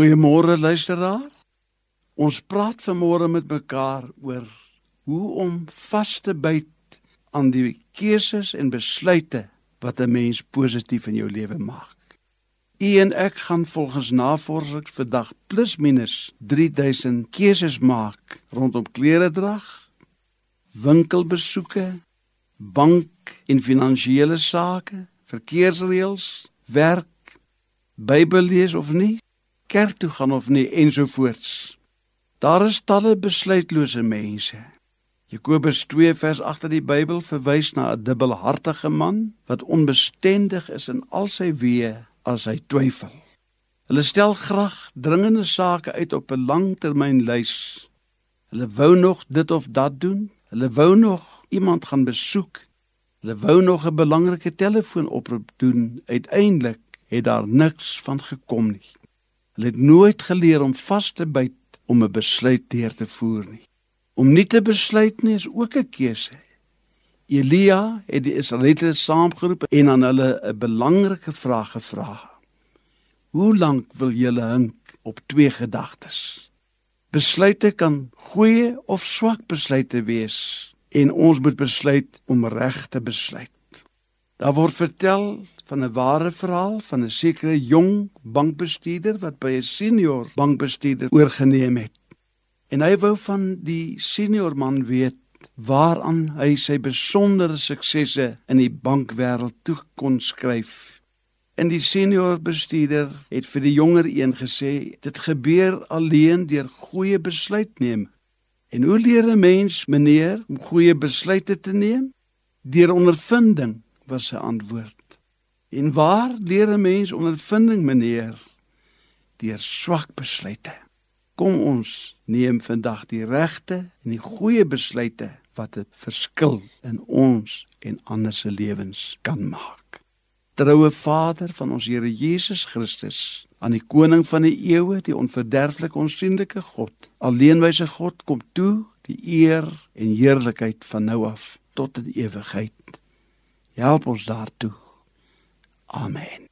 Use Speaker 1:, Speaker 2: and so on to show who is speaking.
Speaker 1: Goeiemôre luisteraar. Ons praat vanmôre met mekaar oor hoe om vas te byt aan die keuses en besluite wat 'n mens positief in jou lewe maak. U en ek gaan volgens navorsing vandag plus minus 3000 keuses maak rondom klere drag, winkelbesoeke, bank en finansiële sake, verkeersreëls, werk, Bybel lees of nie, kerk toe gaan of nie ensovoorts. Daar is talle besluitlose mense. Jakobus 2 vers 8 uit die Bybel verwys na 'n dubbelhartige man wat onbestendig is in al sy weë as hy twyfel. Hulle stel graag dringende sake uit op 'n langtermynlys. Hulle wou nog dit of dat doen. Hulle wou nog iemand gaan besoek. Hulle wou nog 'n belangrike telefoonoproep doen. Uiteindelik het daar niks van gekom nie. Hulle het nooit geleer om vas te byt om 'n besluit deur te voer nie. Om nie te besluit nie is ook 'n keuse. Elia het die Israeliete saamgeroep en aan hulle 'n belangrike vraag gevra. Hoe lank wil julle hink op twee gedagtes? Besluite kan goeie of swak besluite wees en ons moet besluit om reg te besluit. Daar word vertel van 'n ware verhaal van 'n sekere jong bankbestuurder wat by 'n senior bankbestuurder oorgeneem het. En hy wou van die senior man weet waaraan hy sy besondere suksesse in die bankwêreld toe kon skryf. En die senior bestuurder het vir die jonger een gesê: "Dit gebeur alleen deur goeie besluitneming." En hoe leer 'n mens, meneer, om goeie besluite te neem? Deur ondervinding, was sy antwoord. En waar leer 'n mens ondervinding, meneer? Deur swak besluite. Kom ons neem vandag die regte en die goeie besluite wat 'n verskil in ons en ander se lewens kan maak. Troue Vader van ons Here Jesus Christus, aan die koning van die eeue, die onverderflike onsigbare God, alleenwyse God, kom toe die eer en heerlikheid van nou af tot in ewigheid. Help ons daartoe. Amen.